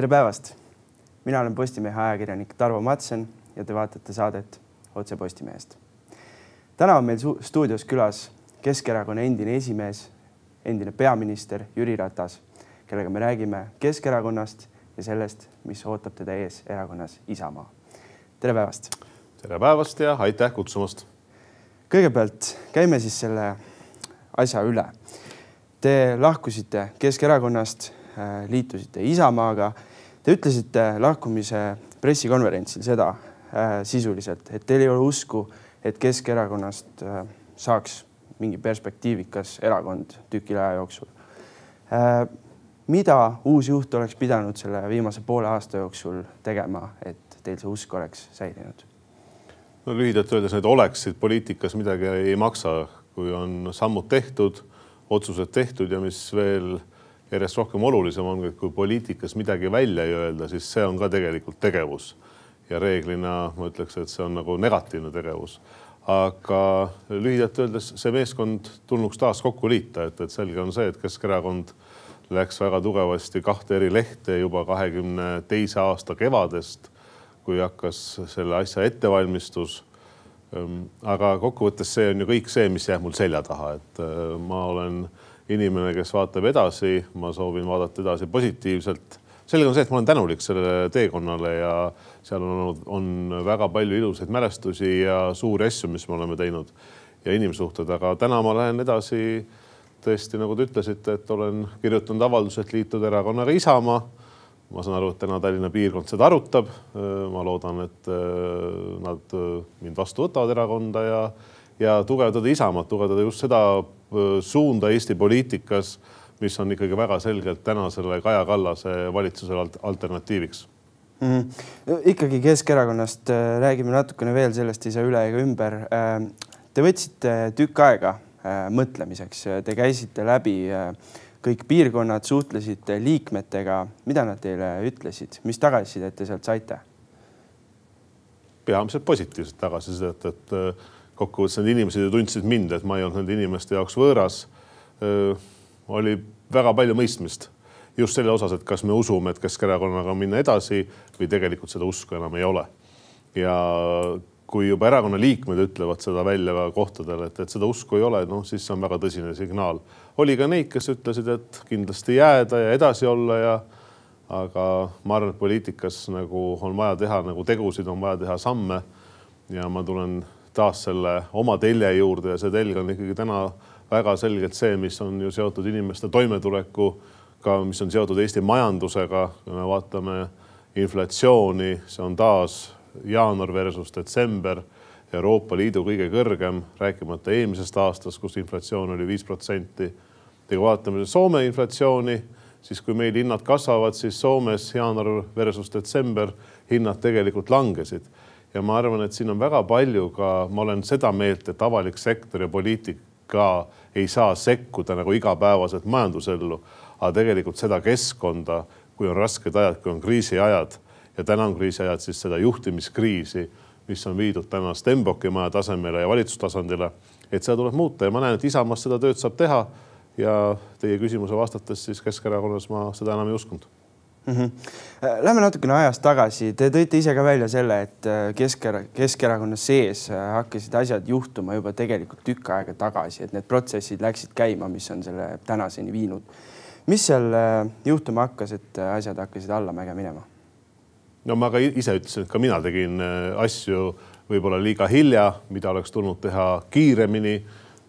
tere päevast. mina olen Postimehe ajakirjanik Tarvo Matsen ja te vaatate saadet Otse Postimehest. täna on meil stuudios külas Keskerakonna endine esimees, endine peaminister Jüri Ratas, kellega me räägime Keskerakonnast ja sellest, mis ootab teda ees erakonnas Isamaa. tere päevast. tere päevast ja aitäh kutsumast. kõigepealt käime siis selle asja üle. Te lahkusite Keskerakonnast, äh, liitusite Isamaaga. Te ütlesite lahkumise pressikonverentsil seda äh, sisuliselt, et teil ei ole usku, et Keskerakonnast äh, saaks mingi perspektiivikas erakond tüki aja jooksul äh,. mida uus juht oleks pidanud selle viimase poole aasta jooksul tegema, et teil see usk oleks säilinud? no lühidalt öeldes need oleksid poliitikas midagi ei maksa, kui on sammud tehtud, otsused tehtud ja mis veel järjest rohkem olulisem on, et kui poliitikas midagi välja ei öelda, siis see on ka tegelikult tegevus. ja reeglina ma ütleks, et see on nagu negatiivne tegevus. aga lühidalt öeldes see meeskond tulnuks taas kokku liita, et, et selge on see, et Keskerakond läks väga tugevasti kahte eri lehte juba kahekümne teise aasta kevadest, kui hakkas selle asja ettevalmistus Ehm, aga kokkuvõttes see on ju kõik see, mis jääb mul selja taha, et äh, ma olen inimene, kes vaatab edasi, ma soovin vaadata edasi positiivselt. selge on see, et ma olen tänulik sellele teekonnale ja seal on olnud, on väga palju ilusaid mälestusi ja suuri asju, mis me oleme teinud ja inimsuhted, aga täna ma lähen edasi tõesti, nagu te ütlesite, et olen kirjutanud avalduse, et liituda erakonnaga Isamaa ma saan aru, et täna Tallinna piirkond seda arutab. ma loodan, et äh, nad äh, mind vastu võtavad erakonda ja, ja tugevdada Isamaad, tugevdada just seda äh, suunda Eesti poliitikas, mis on ikkagi väga selgelt tänasele Kaja Kallase valitsusele alternatiiviks mm. -hmm. ikkagi Keskerakonnast räägime natukene veel, sellest ei saa üle ega ümber. Te võtsite tükk aega mõtlemiseks, te käisite läbi kõik piirkonnad, suhtlesite liikmetega, mida nad teile ütlesid, mis tagasisidet te sealt saite? peamiselt positiivset tagasisidet, et äh, kokkuvõttes need inimesed ju tundsid mind, et ma ei olnud nende inimeste jaoks võõras. Oli väga palju mõistmist just selle osas, et kas me usume, et Keskerakonnaga minna edasi või tegelikult seda usku enam ei ole. ja kui juba erakonna liikmed ütlevad seda välja ka kohtadel, et, et seda usku ei ole, noh, siis see on väga tõsine signaal. oli ka neid, kes ütlesid, et kindlasti jääda ja edasi olla ja aga ma arvan, et poliitikas nagu on vaja teha nagu tegusid, on vaja teha samme. ja ma tulen taas selle oma telje juurde ja see telg on ikkagi täna väga selgelt see, mis on ju seotud inimeste toimetulekuga, mis on seotud Eesti majandusega. kui me vaatame inflatsiooni, see on taas jaanuar versus detsember Euroopa Liidu kõige kõrgem, rääkimata eelmisest aastast, kus inflatsioon oli viis protsenti. ja kui vaatame Soome inflatsiooni, siis kui meil hinnad kasvavad, siis Soomes jaanuar versus detsember hinnad tegelikult langesid. Ja ma arvan, et siin on väga palju ka, ma olen seda meelt, et avalik sektor ja poliitika ei saa sekkuda nagu igapäevaselt majandusellu, aga tegelikult seda keskkonda, kui on rasked ajad, kui on kriisiajad ja täna on kriisiajad siis seda juhtimiskriisi, mis on viidud täna Stenbocki maja tasemele ja valitsustasandile. et seda tuleb muuta ja ma näen, et Isamaas seda tööd saab teha. ja teie küsimuse vastates siis Keskerakonnas ma seda enam ei uskunud mm. -hmm. Lähme natukene ajas tagasi, te tõite ise ka välja selle, et äh, Kesker, Keskerakonna sees äh, hakkasid asjad juhtuma juba tegelikult tükk aega tagasi, et need protsessid läksid käima, mis on selle tänaseni viinud. mis seal juhtuma hakkas, et asjad hakkasid allamäge minema? no ma ka ise ütlesin, et ka mina tegin asju võib-olla liiga hilja, mida oleks tulnud teha kiiremini.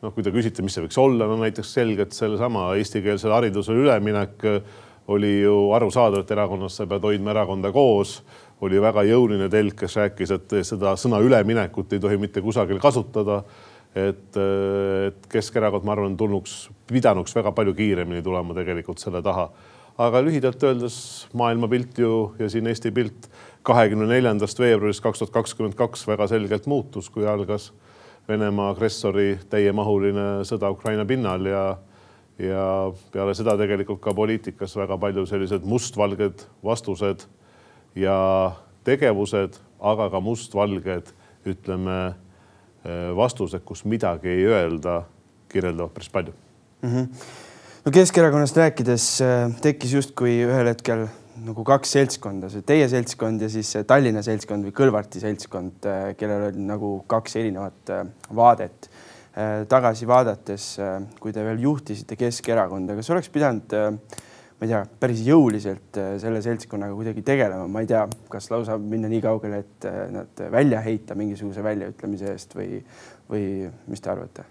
noh, kui te küsite, mis see võiks olla, no näiteks selgelt sellesama eestikeelsele haridusele üleminek oli ju arusaadav, et erakonnas sa pead hoidma erakonda koos. oli väga jõuline telk, kes rääkis, et seda sõna üleminekut ei tohi mitte kusagil kasutada. et, et Keskerakond, ma arvan, tulnuks, pidanuks väga palju kiiremini tulema tegelikult selle taha aga lühidalt öeldes maailmapilt ju ja siin Eesti pilt kahekümne neljandast veebruarist kaks tuhat kakskümmend kaks väga selgelt muutus, kui algas Venemaa agressori täiemahuline sõda Ukraina pinnal ja ja peale seda tegelikult ka poliitikas väga palju sellised mustvalged vastused ja tegevused, aga ka mustvalged, ütleme vastused, kus midagi ei öelda, kirjeldavad päris palju mm. -hmm no Keskerakonnast rääkides äh, tekkis justkui ühel hetkel nagu kaks seltskonda, see teie seltskond ja siis Tallinna seltskond või Kõlvarti seltskond, kellel oli nagu kaks erinevat vaadet. Tagasi vaadates, kui te veel juhtisite Keskerakonda, kas oleks pidanud ma ei tea, päris jõuliselt selle seltskonnaga kuidagi tegelema, ma ei tea, kas lausa minna nii kaugele, et nad välja heita mingisuguse väljaütlemise eest või, või mis te arvate?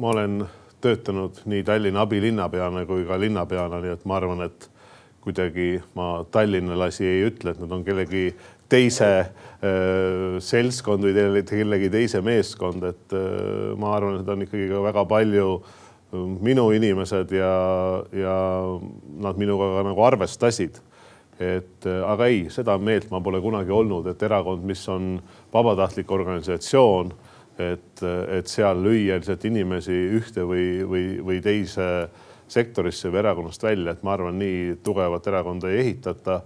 ma olen töötanud nii Tallinna abilinnapeana kui ka linnapeana, nii et ma arvan, et kuidagi ma tallinnalasi ei ütle, et nad on kellegi teise äh, seltskond või kellegi teise meeskond, et äh, ma arvan, et on ikkagi ka väga palju äh, minu inimesed ja, ja nad minuga ka nagu arvestasid. et aga ei, seda meelt ma pole kunagi olnud, et erakond, mis on vabatahtlik organisatsioon et, et seal lüüa lihtsalt inimesi ühte või, või, või teise sektorisse või erakonnast välja, et ma arvan, nii tugevat erakonda ei ehitata.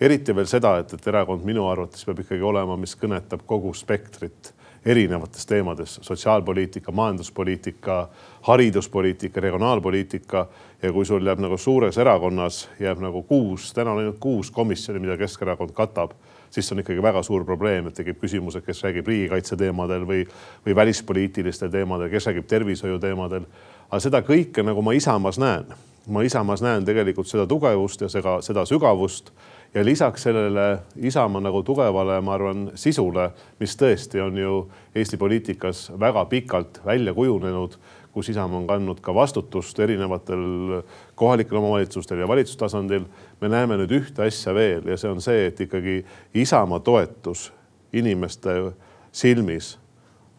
Eriti veel seda, et, et erakond minu arvates peab ikkagi olema, mis kõnetab kogu spektrit erinevates teemades, sotsiaalpoliitika, majanduspoliitika, hariduspoliitika, regionaalpoliitika. Ja kui sul jääb nagu suures erakonnas jääb nagu kuus, täna on ainult kuus komisjoni, mida Keskerakond katab siis on ikkagi väga suur probleem, et tekib küsimus, et kes räägib riigikaitse teemadel või, või välispoliitilistel teemadel, kes räägib tervishoiu teemadel. aga seda kõike nagu ma Isamaas näen, ma Isamaas näen tegelikult seda tugevust ja seda, seda sügavust ja lisaks sellele Isamaa nagu tugevale, ma arvan, sisule, mis tõesti on ju Eesti poliitikas väga pikalt välja kujunenud kus Isamaa on kandnud ka vastutust erinevatel kohalikel omavalitsustel ja valitsustasandil. me näeme nüüd ühte asja veel ja see on see, et ikkagi Isamaa toetus inimeste silmis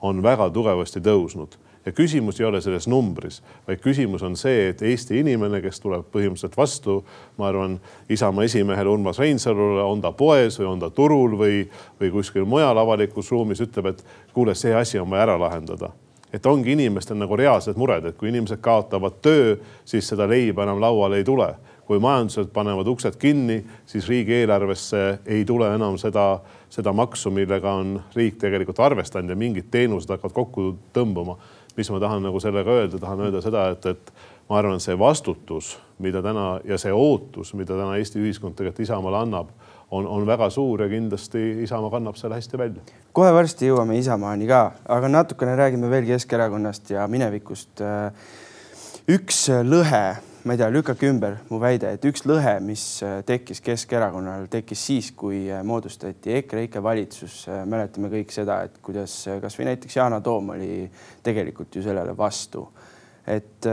on väga tugevasti tõusnud ja küsimus ei ole selles numbris, vaid küsimus on see, et Eesti inimene, kes tuleb põhimõtteliselt vastu, ma arvan, Isamaa esimehele Urmas Reinsalule, on ta poes või on ta turul või, või kuskil mujal avalikus ruumis, ütleb, et kuule, see asi on vaja ära lahendada et ongi inimestel nagu reaalsed mured, et kui inimesed kaotavad töö, siis seda leiba enam lauale ei tule. kui majandused panevad uksed kinni, siis riigieelarvesse ei tule enam seda, seda maksu, millega on riik tegelikult arvestanud ja mingid teenused hakkavad kokku tõmbuma. Mis ma tahan nagu sellega öelda, tahan öelda seda, et, et ma arvan, see vastutus, mida täna ja see ootus, mida täna Eesti ühiskond tegelikult Isamaale annab on, on väga suur ja kindlasti Isamaa kannab selle hästi välja. kohe varsti jõuame Isamaani ka, aga natukene räägime veel Keskerakonnast ja minevikust. üks lõhe, ma ei tea, lükake ümber mu väide, et üks lõhe, mis tekkis Keskerakonnal, tekkis siis, kui moodustati EKREIKE valitsus. mäletame kõik seda, et kuidas kasvõi näiteks Yana Toom oli tegelikult ju sellele vastu. et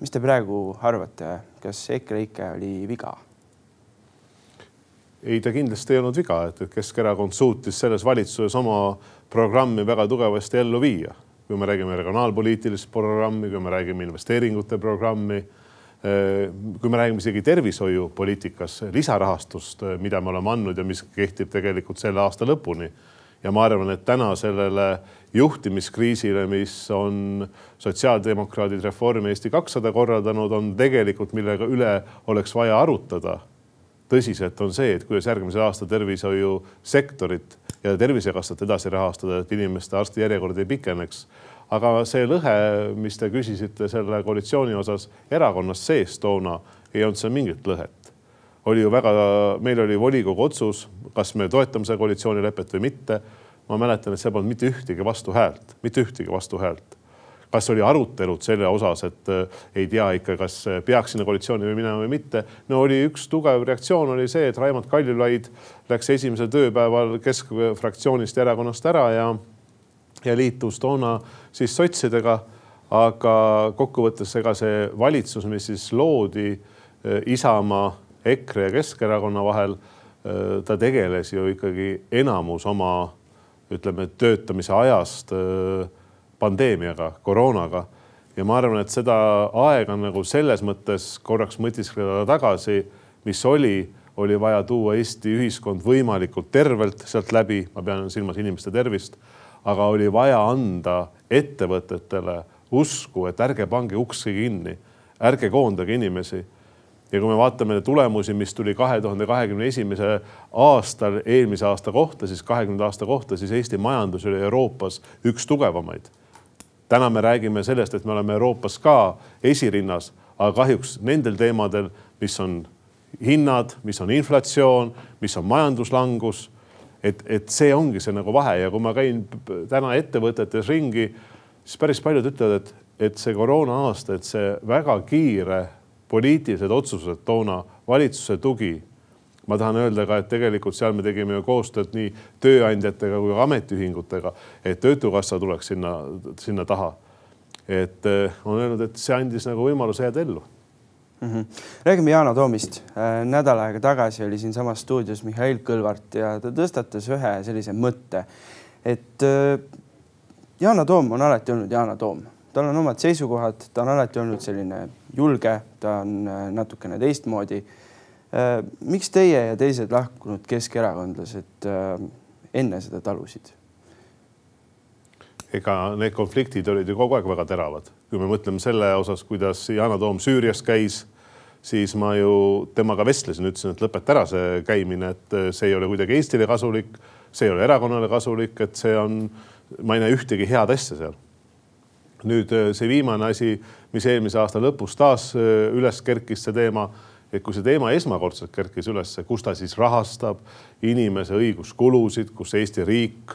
mis te praegu arvate, kas EKREIKE oli viga? ei, ta kindlasti ei olnud viga, et Keskerakond suutis selles valitsuses oma programmi väga tugevasti ellu viia. kui me räägime regionaalpoliitilist programmi, kui me räägime investeeringute programmi, kui me räägime isegi tervishoiupoliitikas lisarahastust, eh, mida me oleme andnud ja mis kehtib tegelikult selle aasta lõpuni. ja ma arvan, et täna sellele juhtimiskriisile, mis on sotsiaaldemokraadid, Reform Eesti kakssada korraldanud, on tegelikult, millega üle oleks vaja arutada tõsiselt, on see, et kuidas järgmisel aastal tervishoiusektorit ja Tervisekassat edasi rahastada, et inimeste arstijärjekord ei pikeneks. Aga see lõhe, mis te küsisite selle koalitsiooni osas erakonnas sees toona, ei olnud seal mingit lõhet. oli ju väga, meil oli volikogu otsus, kas me toetame seda koalitsioonilepet või mitte. ma mäletan, et seal polnud mitte ühtegi vastuhäält, mitte ühtegi vastuhäält kas oli arutelud selle osas, et äh, ei tea ikka, kas äh, peaks sinna koalitsiooni minema või mitte. no oli üks tugev reaktsioon oli see, et Raimond Kaljulaid läks esimesel tööpäeval keskfraktsioonist ja erakonnast ära ja, ja liitus toona siis sotsidega. aga kokkuvõttes ega see valitsus, mis siis loodi äh, Isamaa, EKRE ja Keskerakonna vahel, ta tegeles ju ikkagi enamus oma ütleme, töötamise ajast pandeemiaga, koroonaga. ja ma arvan, et seda aega nagu selles mõttes korraks mõtiskleda tagasi, mis oli, oli vaja tuua Eesti ühiskond võimalikult tervelt sealt läbi, ma pean silmas inimeste tervist, aga oli vaja anda ettevõtetele usku, et ärge pange uksi kinni, ärge koondage inimesi ja kui me vaatame tulemusi, mis tuli kahe tuhande kahekümne esimese aastal eelmise aasta kohta, siis kahekümnenda aasta kohta, siis Eesti majandus oli Euroopas üks tugevamaid täna me räägime sellest, et me oleme Euroopas ka esirinnas, aga kahjuks nendel teemadel, mis on hinnad, mis on inflatsioon, mis on majanduslangus. Et, et see ongi see nagu vahe. Ja kui ma käin täna ettevõtetes ringi, siis päris paljud ütlevad, et, et see koroona aasta, et see väga kiire poliitilised otsused toona, valitsuse tugi. Ma tahan öelda ka, et tegelikult seal me tegime ju koostööd nii tööandjatega kui ametiühingutega, et Töötukassa tuleks sinna, sinna taha. et eh, on öelnud, et see andis nagu võimaluse jääda ellu mm. -hmm. räägime Yana Toomist. Äh, nädal aega tagasi oli siinsamas stuudios Mihhail Kõlvart ja ta tõstatas ühe sellise mõtte, et äh, Yana Toom on alati olnud Yana Toom, tal on omad seisukohad, ta on alati olnud selline julge, ta on äh, natukene teistmoodi miks teie ja teised lahkunud keskerakondlased enne seda talusid? Ega need konfliktid olid ju kogu aeg väga teravad, kui me mõtleme selle osas, kuidas Yana Toom Süürias käis, siis ma ju temaga vestlesin, ütlesin, et lõpeta ära see käimine, et see ei ole kuidagi Eestile kasulik, see ei ole erakonnale kasulik, et see on, ma ei näe ühtegi head asja seal. nüüd see viimane asi, mis eelmise aasta lõpus taas üles kerkis, see teema et kui see teema esmakordselt kerkis üles, kus ta siis rahastab inimese õiguskulusid, kus Eesti riik,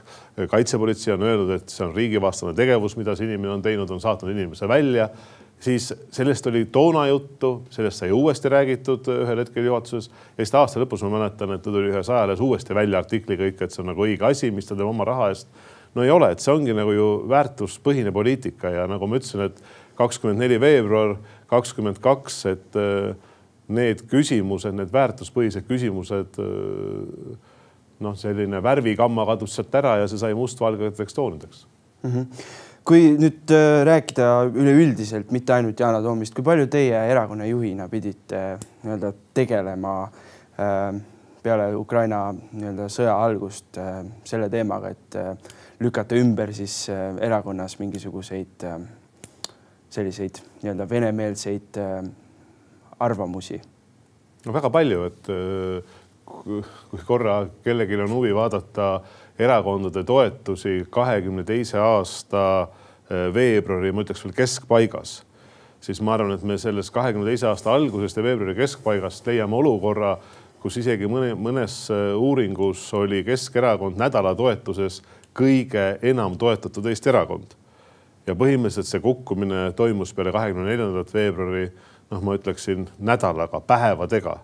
kaitsepolitsei on öelnud, et see on riigivastane tegevus, mida see inimene on teinud, on saatnud inimese välja, siis sellest oli toona juttu, sellest sai uuesti räägitud ühel hetkel juhatuses ja siis aasta lõpus ma mäletan, et ta tuli ühes ajalehes uuesti välja artikliga ikka, et see on nagu õige asi, mis ta teeb oma raha eest. no ei ole, et see ongi nagu ju väärtuspõhine poliitika ja nagu ma ütlesin, et kakskümmend neli veebruar kakskümmend kaks, et äh, need küsimused, need väärtuspõhised küsimused. noh, selline värvigamma kadus sealt ära ja see sai mustvalgeteks toonideks mm. -hmm. kui nüüd rääkida üleüldiselt, mitte ainult Yana Toomist, kui palju teie erakonna juhina pidite nii-öelda tegelema peale Ukraina nii-öelda sõja algust selle teemaga, et lükata ümber siis erakonnas mingisuguseid selliseid nii-öelda venemeelseid arvamusi? no väga palju, et äh, kui korra kellelgi on huvi vaadata erakondade toetusi kahekümne teise aasta äh, veebruari, ma ütleks veel keskpaigas, siis ma arvan, et me selles kahekümne teise aasta algusest ja veebruari keskpaigast leiame olukorra, kus isegi mõne, mõnes äh, uuringus oli Keskerakond nädala toetuses kõige enam toetatud Eesti erakond. ja põhimõtteliselt see kukkumine toimus peale kahekümne neljandat veebruari noh, ma ütleksin nädalaga, päevadega.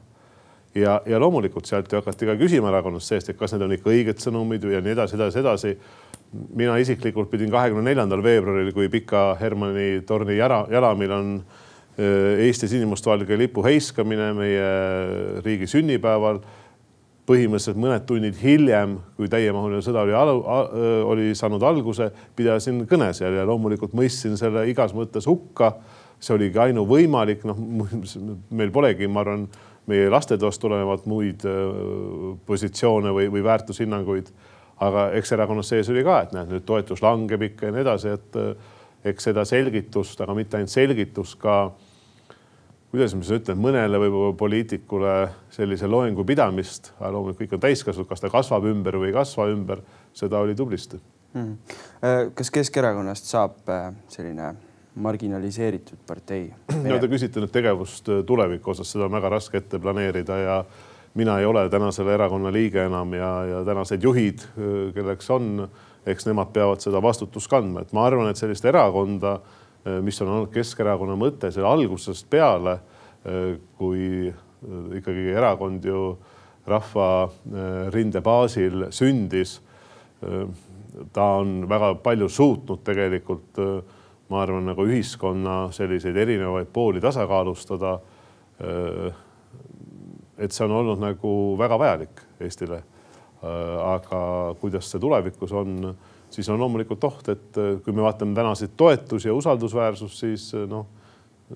ja, ja loomulikult sealt ju hakati ka küsima erakonnast seest, et kas need on ikka õiged sõnumid ja nii edasi, edasi, edasi. mina isiklikult pidin kahekümne neljandal veebruaril, kui Pika Hermanni torni jala, jalamil on äh, Eesti sinimustvalge lipu heiskamine meie riigi sünnipäeval põhimõtteliselt mõned tunnid hiljem, kui täiemahuline sõda oli, oli saanud alguse, pidasin kõne seal ja loomulikult mõistsin selle igas mõttes hukka see oligi ainuvõimalik, noh, meil polegi, ma arvan, meie lastetoast tulenevalt muid äh, positsioone või, või väärtushinnanguid. aga eks erakonnas sees oli ka, et näed, nüüd toetus langeb ikka ja nii edasi, et äh, eks seda selgitust, aga mitte ainult selgitust ka kuidas ma siis ütlen, mõnele võib-olla poliitikule sellise loengu pidamist, loomulikult kõik on täiskasvanud, kas ta kasvab ümber või ei kasva ümber, seda oli tublisti mm.. kas Keskerakonnast saab selline marginaliseeritud partei. no te küsite nüüd tegevust äh, tuleviku osas, seda on väga raske ette planeerida ja mina ei ole täna selle erakonna liige enam ja, ja tänased juhid, äh, kelleks on, eks nemad peavad seda vastutust kandma, et ma arvan, et sellist erakonda, äh, mis on olnud Keskerakonna mõte selle algusest peale, kui ikkagi erakond ju rahvarinde baasil sündis. ta on väga palju suutnud tegelikult ma arvan, nagu ühiskonna selliseid erinevaid pooli tasakaalustada. et see on olnud nagu väga vajalik Eestile. aga kuidas see tulevikus on, siis on loomulikult oht, et kui me vaatame tänaseid toetusi ja usaldusväärsust, siis noh,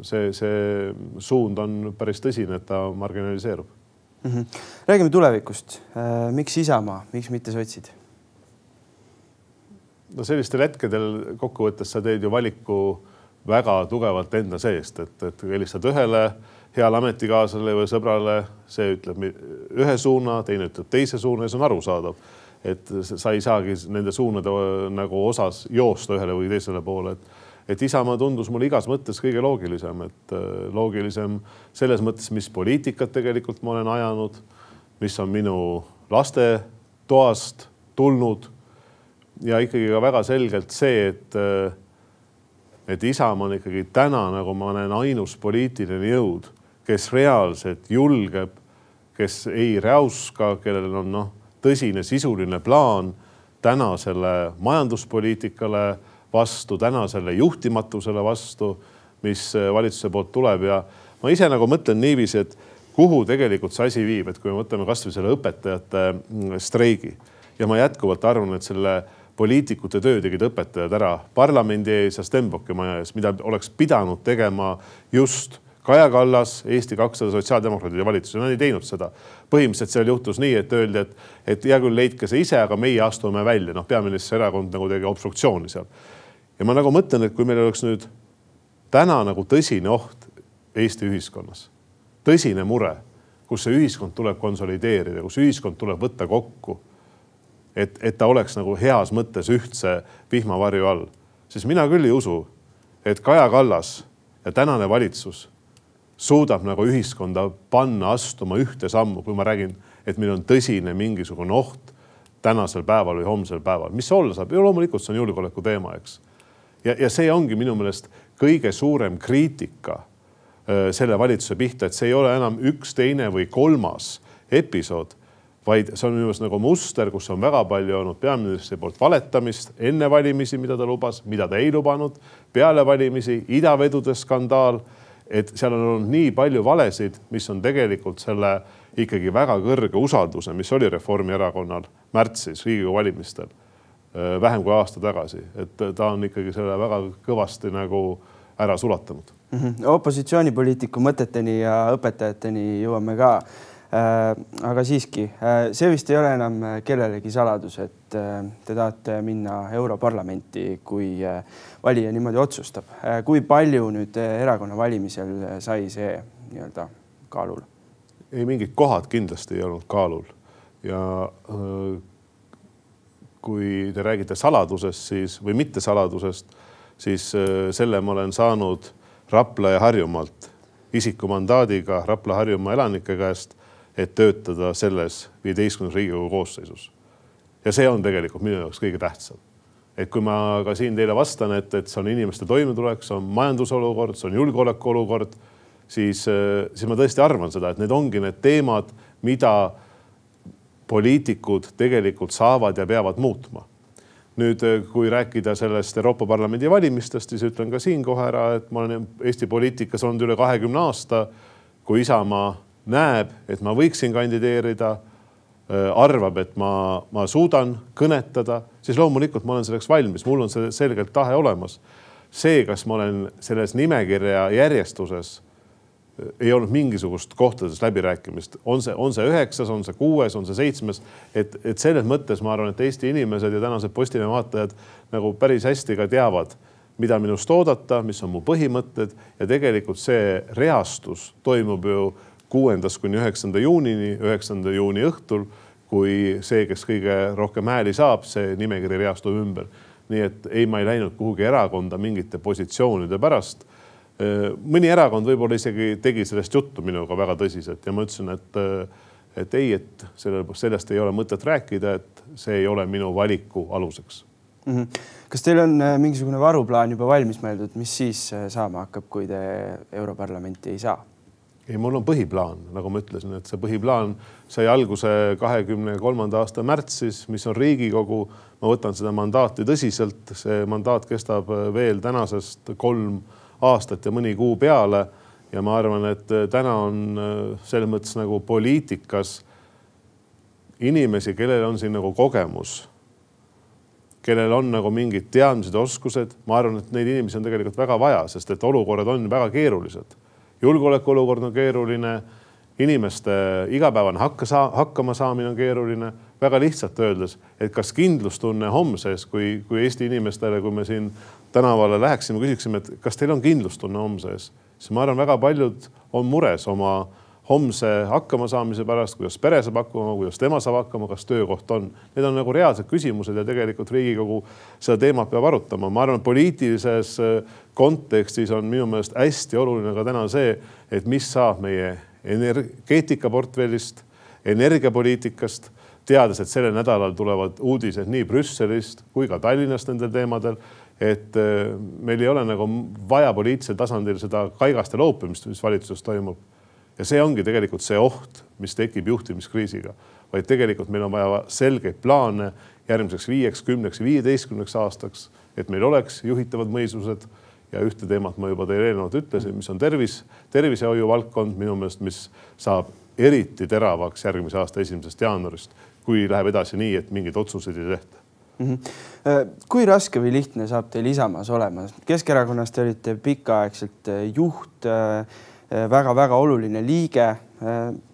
see, see suund on päris tõsine, et ta marginaliseerub mm. -hmm. räägime tulevikust. miks Isamaa, miks mitte sotsid? No sellistel hetkedel kokkuvõttes sa teed ju valiku väga tugevalt enda seest, et, et helistad ühele heale ametikaaslasele või sõbrale, see ütleb ühe suuna, teine ütleb teise suuna ja see on arusaadav. et sa ei saagi nende suunade nagu osas joosta ühele või teisele poole, et, et Isamaa tundus mulle igas mõttes kõige loogilisem, et loogilisem selles mõttes, mis poliitikat tegelikult ma olen ajanud, mis on minu lastetoast tulnud ja ikkagi ka väga selgelt see, et et Isamaa on ikkagi täna, nagu ma näen, ainus poliitiline jõud, kes reaalselt julgeb, kes ei räuska, kellel on noh, tõsine sisuline plaan tänasele majanduspoliitikale vastu, tänasele juhtimatusele vastu, mis valitsuse poolt tuleb. Ja ma ise nagu mõtlen niiviisi, et kuhu tegelikult see asi viib, et kui me võtame kasvõi selle õpetajate mm, streigi. Ja ma jätkuvalt arvan, et selle poliitikute töö tegid õpetajad ära parlamendi ees ja Stenbocki maja ees, mida oleks pidanud tegema just Kaja Kallas, Eesti kakssada sotsiaaldemokraadid ja valitsus ja nad ei teinud seda. põhimõtteliselt seal juhtus nii, et öeldi, et, et hea küll, leidke see ise, aga meie astume välja, noh, peaministri erakond nagu tegi obstruktsiooni seal. ja ma nagu mõtlen, et kui meil oleks nüüd täna nagu tõsine oht Eesti ühiskonnas, tõsine mure, kus see ühiskond tuleb konsolideerida, kus ühiskond tuleb võtta kokku. Et, et ta oleks nagu heas mõttes ühtse vihmavarju all, siis mina küll ei usu, et Kaja Kallas ja tänane valitsus suudab nagu ühiskonda panna astuma ühte sammu, kui ma räägin, et meil on tõsine mingisugune oht tänasel päeval või homsel päeval, mis see olla saab loomulikult see on julgeoleku teema, eks. ja, ja see ongi minu meelest kõige suurem kriitika öö, selle valitsuse pihta, et see ei ole enam üks, teine või kolmas episood, vaid see on minu meelest nagu muster, kus on väga palju olnud peaministri poolt valetamist enne valimisi, mida ta lubas, mida ta ei lubanud, peale valimisi idavedude skandaal et seal on olnud nii palju valesid, mis on tegelikult selle ikkagi väga kõrge usalduse, mis oli Reformierakonnal märtsis Riigikogu valimistel vähem kui aasta tagasi, et ta on ikkagi selle väga kõvasti nagu ära sulatanud mm. -hmm. opositsioonipoliitiku mõteteni ja õpetajateni jõuame ka aga siiski, äh, see vist ei ole enam äh, kellelegi saladus, et te tahate minna Europarlamenti, kui valija niimoodi otsustab. kui palju nüüd erakonna valimisel sai see nii-öelda kaalul? ei, mingid kohad kindlasti ei olnud kaalul ja kui te räägite saladusest, siis või mittesaladusest, siis selle ma olen saanud Rapla ja Harjumaalt isikumandaadiga Rapla-Harjumaa elanike käest et töötada selles viieteistkümnes Riigikogu koosseisus. ja see on tegelikult minu jaoks kõige tähtsam. et kui ma ka siin teile vastan, et, et see on inimeste toimetulek, see on majandusolukord, see on julgeolekuolukord, siis, siis ma tõesti arvan seda, et need ongi need teemad, mida poliitikud tegelikult saavad ja peavad muutma nüüd, kui rääkida sellest Euroopa Parlamendi valimistest, siis ütlen ka siin kohe ära, et ma olen Eesti poliitikas olnud üle kahekümne aasta. kui Isamaa näeb, et ma võiksin kandideerida, arvab, et ma, ma suudan kõnetada, siis loomulikult ma olen selleks valmis, mul on see selgelt tahe olemas. see, kas ma olen selles nimekirja järjestuses, ei olnud mingisugust kohtades läbirääkimist, on see, on see üheksas, on see kuues, on see seitsmes, et, et selles mõttes ma arvan, et Eesti inimesed ja tänased Postimehe vaatajad nagu päris hästi ka teavad mida minust oodata, mis on mu põhimõtted ja tegelikult see reastus toimub ju kuuendast kuni üheksanda juunini, üheksanda juuni õhtul, kui see, kes kõige rohkem hääli saab, see nimekiri reastub ümber. nii et ei, ma ei läinud kuhugi erakonda mingite positsioonide pärast. mõni erakond võib-olla isegi tegi sellest juttu minuga väga tõsiselt ja ma ütlesin, et, et ei, et selle, sellest ei ole mõtet rääkida, et see ei ole minu valiku aluseks mm. -hmm. kas teil on äh, mingisugune varuplaan juba valmis mõeldud, mis siis äh, saama hakkab, kui te Europarlamenti ei saa? Ei, mul on põhiplaan, nagu ma ütlesin, et see põhiplaan sai alguse kahekümne kolmanda aasta märtsis, mis on Riigikogu. ma võtan seda mandaati tõsiselt, see mandaat kestab veel tänasest kolm aastat ja mõni kuu peale. ja ma arvan, et täna on selles mõttes nagu poliitikas inimesi, kellel on siin nagu kogemus, kellel on nagu mingid teadmised, oskused, ma arvan, et neid inimesi on tegelikult väga vaja, sest et olukorrad on väga keerulised julgeolekuolukord on keeruline, inimeste igapäevane hakka saa, hakkama saamine on keeruline. väga lihtsalt öeldes, et kas kindlustunne homses, kui, kui Eesti inimestele, kui me siin tänavale läheksime, küsiksime, et kas teil on kindlustunne homse ees, siis ma arvan, väga paljud on mures oma, homse hakkamasaamise pärast, kuidas pere saab hakkama, kuidas tema saab hakkama, kas töökoht on. Need on nagu reaalsed küsimused ja tegelikult Riigikogu seda teemat peab arutama. ma arvan, poliitilises äh, kontekstis on minu meelest hästi oluline ka täna see, et mis saab meie energeetikaportfellist, energiapoliitikast, teades, et sellel nädalal tulevad uudised nii Brüsselist kui ka Tallinnast nendel teemadel et äh, meil ei ole nagu vaja poliitilisel tasandil seda kaigaste loopimist, mis valitsuses toimub ja see ongi tegelikult see oht, mis tekib juhtimiskriisiga, vaid tegelikult meil on vaja selgeid plaane järgmiseks viieks, kümneks, viieteistkümneks aastaks, et meil oleks juhitavad mõisused ja ühte teemat ma juba teile eelnevalt ütlesin, mis on tervis, tervishoiu valdkond minu meelest, mis saab eriti teravaks järgmise aasta esimesest jaanuarist, kui läheb edasi nii, et mingeid otsuseid ei tehta mm. -hmm. kui raske või lihtne saab teil Isamaas olema? Keskerakonnas te olite pikaaegselt juht väga-väga oluline liige.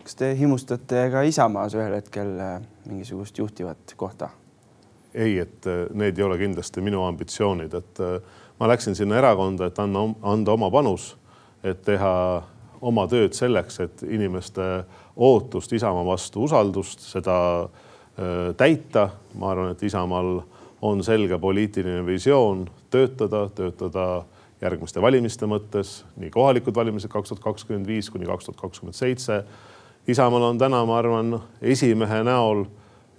kas te himustate ka Isamaas ühel hetkel äh, mingisugust juhtivat kohta? ei, et äh, need ei ole kindlasti minu ambitsioonid, et äh, ma läksin sinna erakonda, et anda, anda oma panus, et teha oma tööd selleks, et inimeste ootust Isamaa vastu, usaldust, seda täita. ma arvan, et Isamaal on selge poliitiline visioon töötada, töötada järgmiste valimiste mõttes, nii kohalikud valimised kaks tuhat kakskümmend viis kuni kaks tuhat kakskümmend seitse. Isamaal on täna, ma arvan, esimehe näol,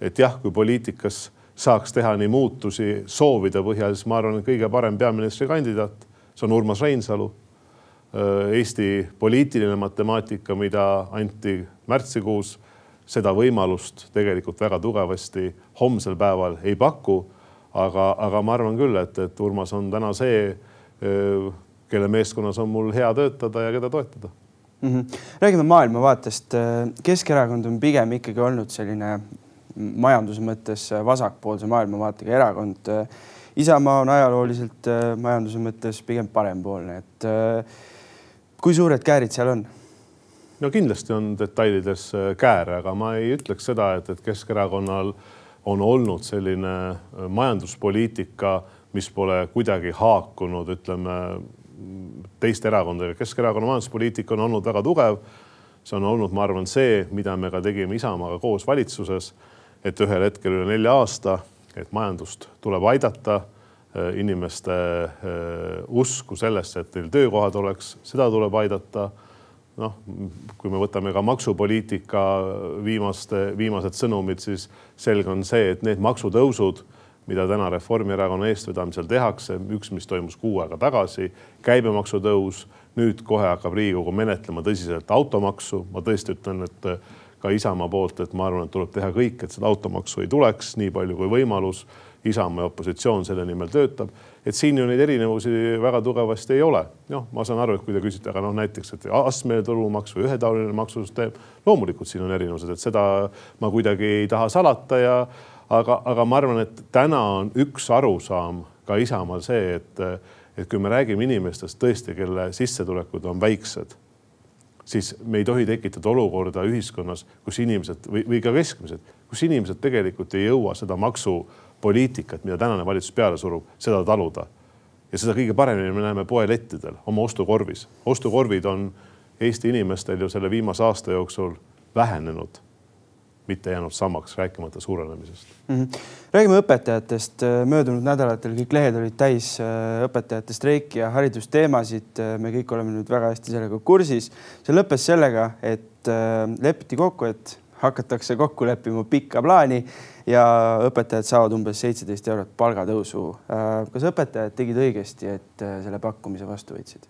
et jah, kui poliitikas saaks teha nii muutusi soovide põhjal, siis ma arvan, et kõige parem peaministrikandidaat, see on Urmas Reinsalu. Eesti poliitiline matemaatika, mida anti märtsikuus, seda võimalust tegelikult väga tugevasti homsel päeval ei paku. aga, aga ma arvan küll, et, et Urmas on täna see kelle meeskonnas on mul hea töötada ja keda toetada mm. -hmm. räägime maailmavaatest. Keskerakond on pigem ikkagi olnud selline majanduse mõttes vasakpoolse maailmavaatega erakond. Isamaa on ajalooliselt majanduse mõttes pigem parempoolne, et kui suured käärid seal on? no kindlasti on detailides kääre, aga ma ei ütleks seda, et, et Keskerakonnal on olnud selline majanduspoliitika mis pole kuidagi haakunud, ütleme teiste erakondadega. Keskerakonna majanduspoliitika on olnud väga tugev. see on olnud, ma arvan, see, mida me ka tegime Isamaaga koos valitsuses, et ühel hetkel üle nelja aasta, et majandust tuleb aidata, äh, inimeste äh, usku sellesse, et neil töökohad oleks, seda tuleb aidata noh, kui me võtame ka maksupoliitika viimaste, viimased sõnumid, siis selge on see, et need maksutõusud mida täna Reformierakonna eestvedamisel tehakse, üks, mis toimus kuu aega tagasi, käibemaksu tõus, nüüd kohe hakkab Riigikogu menetlema tõsiselt automaksu. ma tõesti ütlen, et ka Isamaa poolt, et ma arvan, et tuleb teha kõik, et seda automaksu ei tuleks nii palju kui võimalus. Isamaa ja opositsioon selle nimel töötab, et siin ju neid erinevusi väga tugevasti ei ole. noh, ma saan aru, et kui te küsite, aga noh, näiteks, et astmeline tulumaks või ühetaoline maksusüsteem, loomulikult siin on erinevused, et seda ma kuidagi ei taha salata ja aga, aga ma arvan, et täna on üks arusaam ka Isamaal see, et, et kui me räägime inimestest tõesti, kelle sissetulekud on väiksed, siis me ei tohi tekitada olukorda ühiskonnas, kus inimesed või, või ka keskmised, kus inimesed tegelikult ei jõua seda maksupoliitikat, mida tänane valitsus peale surub, seda taluda. ja seda kõige paremini me näeme poelettidel oma ostukorvis. ostukorvid on Eesti inimestel ju selle viimase aasta jooksul vähenenud mitte jäänud samaks, rääkimata suurenemisest mm. -hmm. räägime õpetajatest. möödunud nädalatel kõik lehed olid täis äh, õpetajate streiki ja haridusteemasid. me kõik oleme nüüd väga hästi sellega kursis. see lõppes sellega, et äh, lepiti kokku, et hakatakse kokku leppima pikka plaani ja õpetajad saavad umbes seitseteist eurot palgatõusu. Äh, kas õpetajad tegid õigesti, et selle pakkumise vastu võtsid?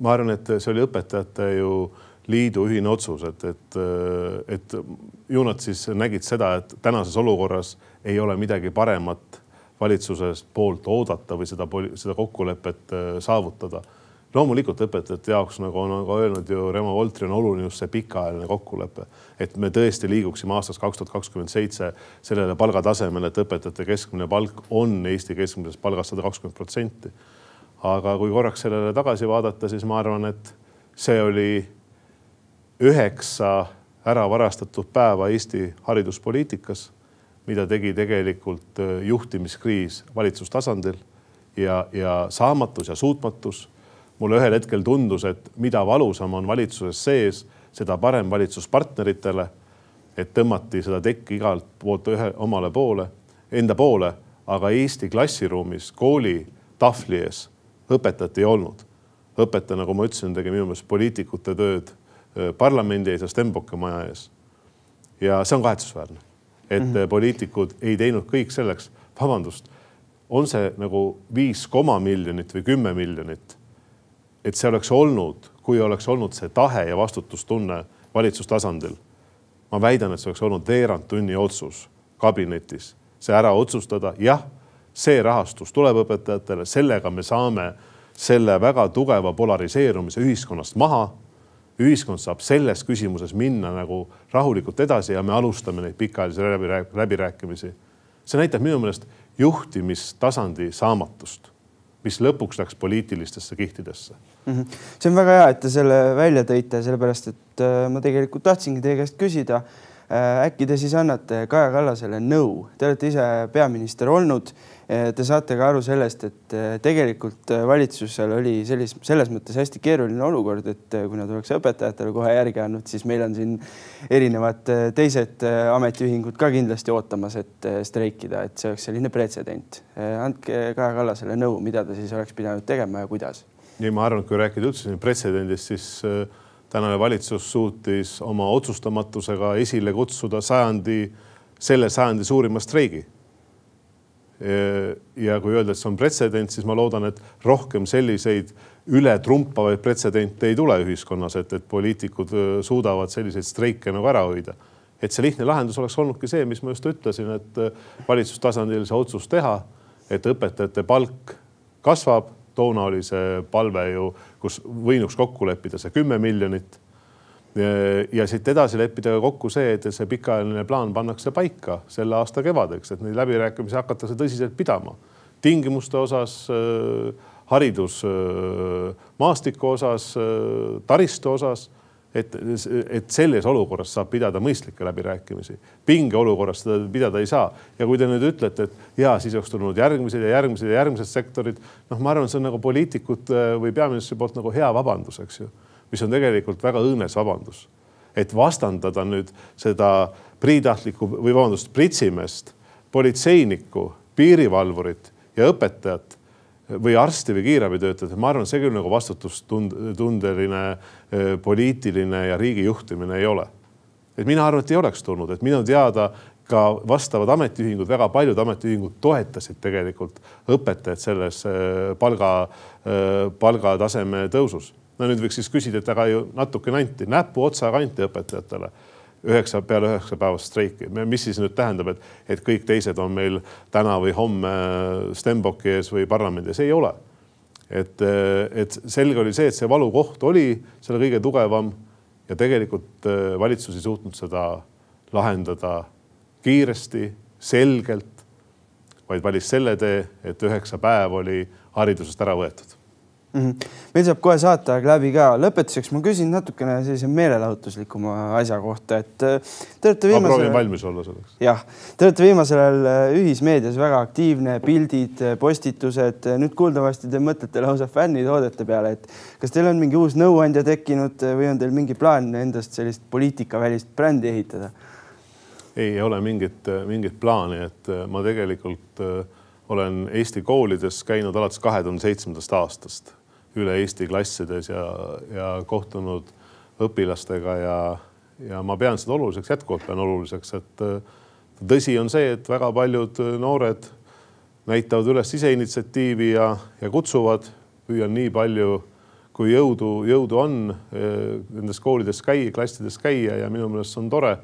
ma arvan, et see oli õpetajate ju liidu ühine otsus, et, et, et ju nad siis nägid seda, et tänases olukorras ei ole midagi paremat valitsusest poolt oodata või seda, seda kokkulepet äh, saavutada. loomulikult õpetajate jaoks, nagu on ka öelnud ju Remo Voltri, on oluline just see pikaajaline kokkulepe, et me tõesti liiguksime aastaks kaks tuhat kakskümmend seitse sellele palgatasemele, et õpetajate keskmine palk on Eesti keskmisest palgast sada kakskümmend protsenti. aga kui korraks sellele tagasi vaadata, siis ma arvan, et see oli üheksa ära varastatud päeva Eesti hariduspoliitikas, mida tegi tegelikult äh, juhtimiskriis valitsustasandil ja, ja saamatus ja suutmatus. mulle ühel hetkel tundus, et mida valusam on valitsuses sees seda parem valitsuspartneritele. et tõmmati seda tekki igalt poolt ühe omale poole, enda poole, aga Eesti klassiruumis kooli tahvli ees õpetajat ei olnud. õpetaja, nagu ma ütlesin, tegi minu meelest poliitikute tööd parlamendi ees ja Stenbocki maja ees. ja see on kahetsusväärne, et mm -hmm. poliitikud ei teinud kõik selleks, vabandust, on see nagu viis koma miljonit või kümme miljonit. et see oleks olnud, kui oleks olnud see tahe ja vastutustunne valitsustasandil. ma väidan, et see oleks olnud veerand tunni otsus kabinetis, see ära otsustada, jah see rahastus tuleb õpetajatele, sellega me saame selle väga tugeva polariseerumise ühiskonnast maha. Ühiskond saab selles küsimuses minna nagu rahulikult edasi ja me alustame neid pikaajalisi läbirääkimisi. see näitab minu meelest juhtimistasandi saamatust, mis lõpuks läks poliitilistesse kihtidesse mm. -hmm. see on väga hea, et te selle välja tõite, sellepärast et äh, ma tegelikult tahtsingi teie käest küsida äkki te siis annate Kaja Kallasele nõu, te olete ise peaminister olnud Eh, te saate ka aru sellest, et eh, tegelikult valitsusel oli sellis, selles mõttes hästi keeruline olukord, et kui nad oleks õpetajatele kohe järgi andnud, siis meil on siin erinevad teised ametiühingud ka kindlasti ootamas, et streikida, et see oleks selline pretsedent. andke Kaja Kallasele nõu, mida ta siis oleks pidanud tegema ja kuidas. nii, ma arvan, et kui rääkida üldse pretsedendist, siis tänane valitsus suutis oma otsustamatusega esile kutsuda sajandi, selle sajandi suurima streigi ja kui öelda, et see on pretsedent, siis ma loodan, et rohkem selliseid ületrumpavaid pretsedente ei tule ühiskonnas, et, et poliitikud suudavad selliseid streike nagu ära hoida. et see lihtne lahendus oleks olnudki see, mis ma just ütlesin, et valitsustasandil see otsus teha, et õpetajate palk kasvab. toona oli see palve ju, kus võinuks kokku leppida see kümme miljonit ja siit edasi leppida ka kokku see, et see pikaajaline plaan pannakse paika selle aasta kevadeks, et neid läbirääkimisi hakatakse tõsiselt pidama. tingimuste osas, äh, haridusmaastiku äh, osas, äh, taristu osas et, et selles olukorras saab pidada mõistlikke läbirääkimisi. pingeolukorras seda pidada ei saa. ja kui te nüüd ütlete, et ja siis oleks tulnud järgmised ja järgmised ja järgmised sektorid, noh, ma arvan, see on nagu poliitikute või peaministri poolt nagu hea vabandus, eks ju mis on tegelikult väga õõnes vabandus. et vastandada nüüd seda priitahtlikku või vabandust, pritsimeest, politseinikku, piirivalvurit ja õpetajat või arsti või kiirabitöötajat, ma arvan, see küll nagu vastutustundeline poliitiline ja riigi juhtimine ei ole. et mina arvan, et ei oleks tulnud, et minu teada ka vastavad ametiühingud, väga paljud ametiühingud toetasid tegelikult õpetajat selles palga, palgataseme tõusus. No nüüd võiks siis küsida, et aga ju natukene anti näpuotsaga anti õpetajatele üheksa peale üheksa päevast streiki. mis siis nüüd tähendab, et, et kõik teised on meil täna või homme Stenbocki ees või parlamendi ees, ei ole. et, et selge oli see, et see valukoht oli selle kõige tugevam ja tegelikult äh, valitsus ei suutnud seda lahendada kiiresti, selgelt, vaid valis selle tee, et üheksa päeva oli haridusest ära võetud mm. -hmm. meil saab kohe saateaeg läbi ka. lõpetuseks ma küsin natukene sellise meelelahutuslikuma asja kohta, et äh, te olete viimasel. ma proovin valmis olla selleks. jah, te olete viimasel ajal äh, ühismeedias väga aktiivne, pildid, äh, postitused, nüüd kuuldavasti te mõtlete lausa fännitoodete peale, et kas teil on mingi uus nõuandja tekkinud või on teil mingi plaan endast sellist poliitikavälist brändi ehitada? ei ole mingit, mingit plaani, et ma tegelikult olen Eesti koolides käinud alates kahe tuhande seitsmendast aastast üle Eesti klassides ja, ja kohtunud õpilastega ja, ja ma pean seda oluliseks, jätkuvalt pean oluliseks, et tõsi on see, et väga paljud noored näitavad üles ise initsiatiivi ja, ja kutsuvad, püüan nii palju kui jõudu, jõudu on nendes koolides käia, klassides käia ja minu meelest see on tore.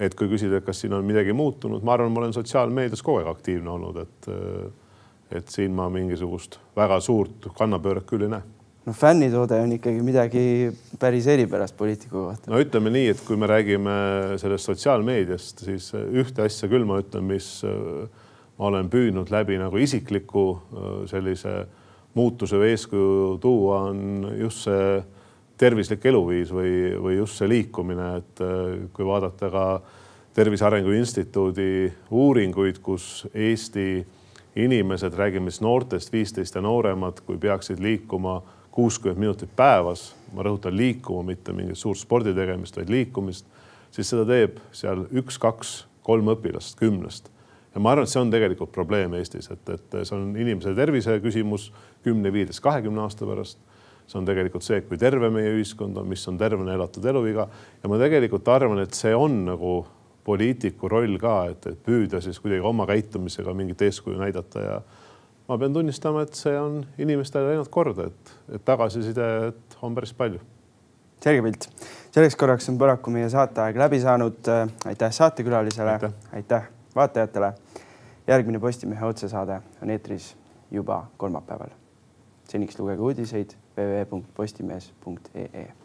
et kui küsida, et kas siin on midagi muutunud, ma arvan, ma olen sotsiaalmeedias kogu aeg aktiivne olnud, et et siin ma mingisugust väga suurt kannapööret küll ei näe no fännitoode on ikkagi midagi päris eripärast poliitiku kohta. no ütleme nii, et kui me räägime sellest sotsiaalmeediast, siis ühte asja küll ma ütlen, mis äh, ma olen püüdnud läbi nagu isikliku äh, sellise muutuse või eeskuju tuua, on just see tervislik eluviis või, või just see liikumine, et äh, kui vaadata ka Tervise Arengu Instituudi uuringuid, kus Eesti inimesed, räägime siis noortest, viisteist ja nooremad, kui peaksid liikuma kuuskümmend minutit päevas, ma rõhutan liikuma, mitte mingit suurt spordi tegemist, vaid liikumist, siis seda teeb seal üks-kaks, kolm õpilast kümnest. ja ma arvan, et see on tegelikult probleem Eestis, et, et see on inimese tervise küsimus kümne, viieteist, kahekümne aasta pärast. see on tegelikult see, kui terve meie ühiskond on, mis on tervena elatud eluiga ja ma tegelikult arvan, et see on nagu poliitiku roll ka, et, et püüda siis kuidagi oma käitumisega mingit eeskuju näidata ja ma pean tunnistama, et see on inimestele läinud korda, et, et tagasisidet on päris palju. selge pilt. selleks korraks on paraku meie saateaeg läbi saanud. aitäh saatekülalisele, aitäh, aitäh vaatajatele. järgmine Postimehe otsesaade on eetris juba kolmapäeval. seniks lugege uudiseid www.postimees.ee